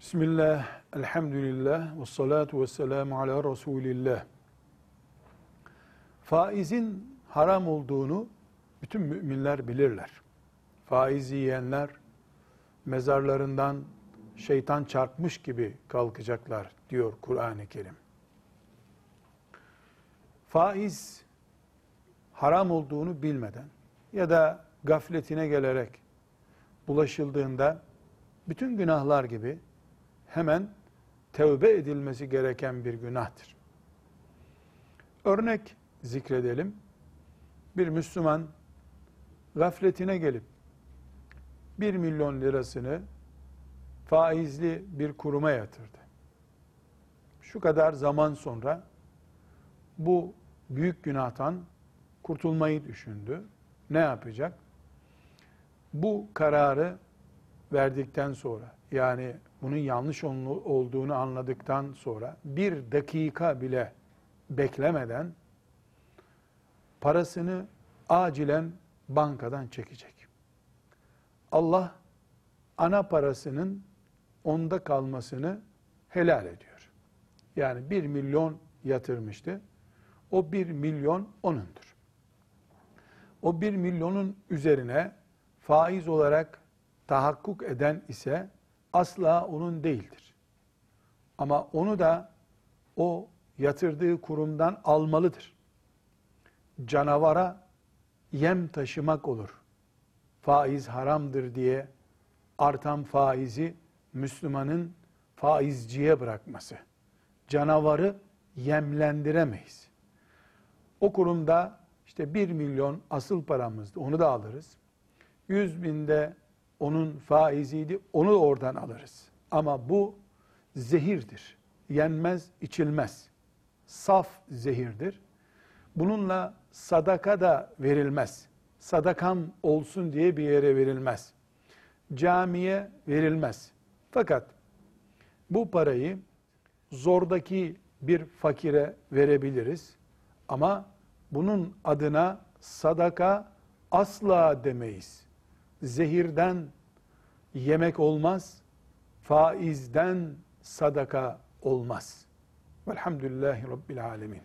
Bismillah, elhamdülillah, ve salatu ve selamu ala Resulillah. Faizin haram olduğunu bütün müminler bilirler. Faiz yiyenler mezarlarından şeytan çarpmış gibi kalkacaklar diyor Kur'an-ı Kerim. Faiz haram olduğunu bilmeden ya da gafletine gelerek bulaşıldığında bütün günahlar gibi hemen tevbe edilmesi gereken bir günahtır. Örnek zikredelim. Bir Müslüman gafletine gelip 1 milyon lirasını faizli bir kuruma yatırdı. Şu kadar zaman sonra bu büyük günahtan kurtulmayı düşündü. Ne yapacak? Bu kararı verdikten sonra yani bunun yanlış olduğunu anladıktan sonra bir dakika bile beklemeden parasını acilen bankadan çekecek. Allah ana parasının onda kalmasını helal ediyor. Yani bir milyon yatırmıştı. O bir milyon onundur. O bir milyonun üzerine faiz olarak tahakkuk eden ise asla onun değildir. Ama onu da o yatırdığı kurumdan almalıdır. Canavara yem taşımak olur. Faiz haramdır diye artan faizi Müslümanın faizciye bırakması. Canavarı yemlendiremeyiz. O kurumda işte bir milyon asıl paramızdı onu da alırız. Yüz binde onun faiziydi, onu oradan alırız. Ama bu zehirdir. Yenmez, içilmez. Saf zehirdir. Bununla sadaka da verilmez. Sadakam olsun diye bir yere verilmez. Camiye verilmez. Fakat bu parayı zordaki bir fakire verebiliriz. Ama bunun adına sadaka asla demeyiz zehirden yemek olmaz, faizden sadaka olmaz. Velhamdülillahi Rabbil Alemin.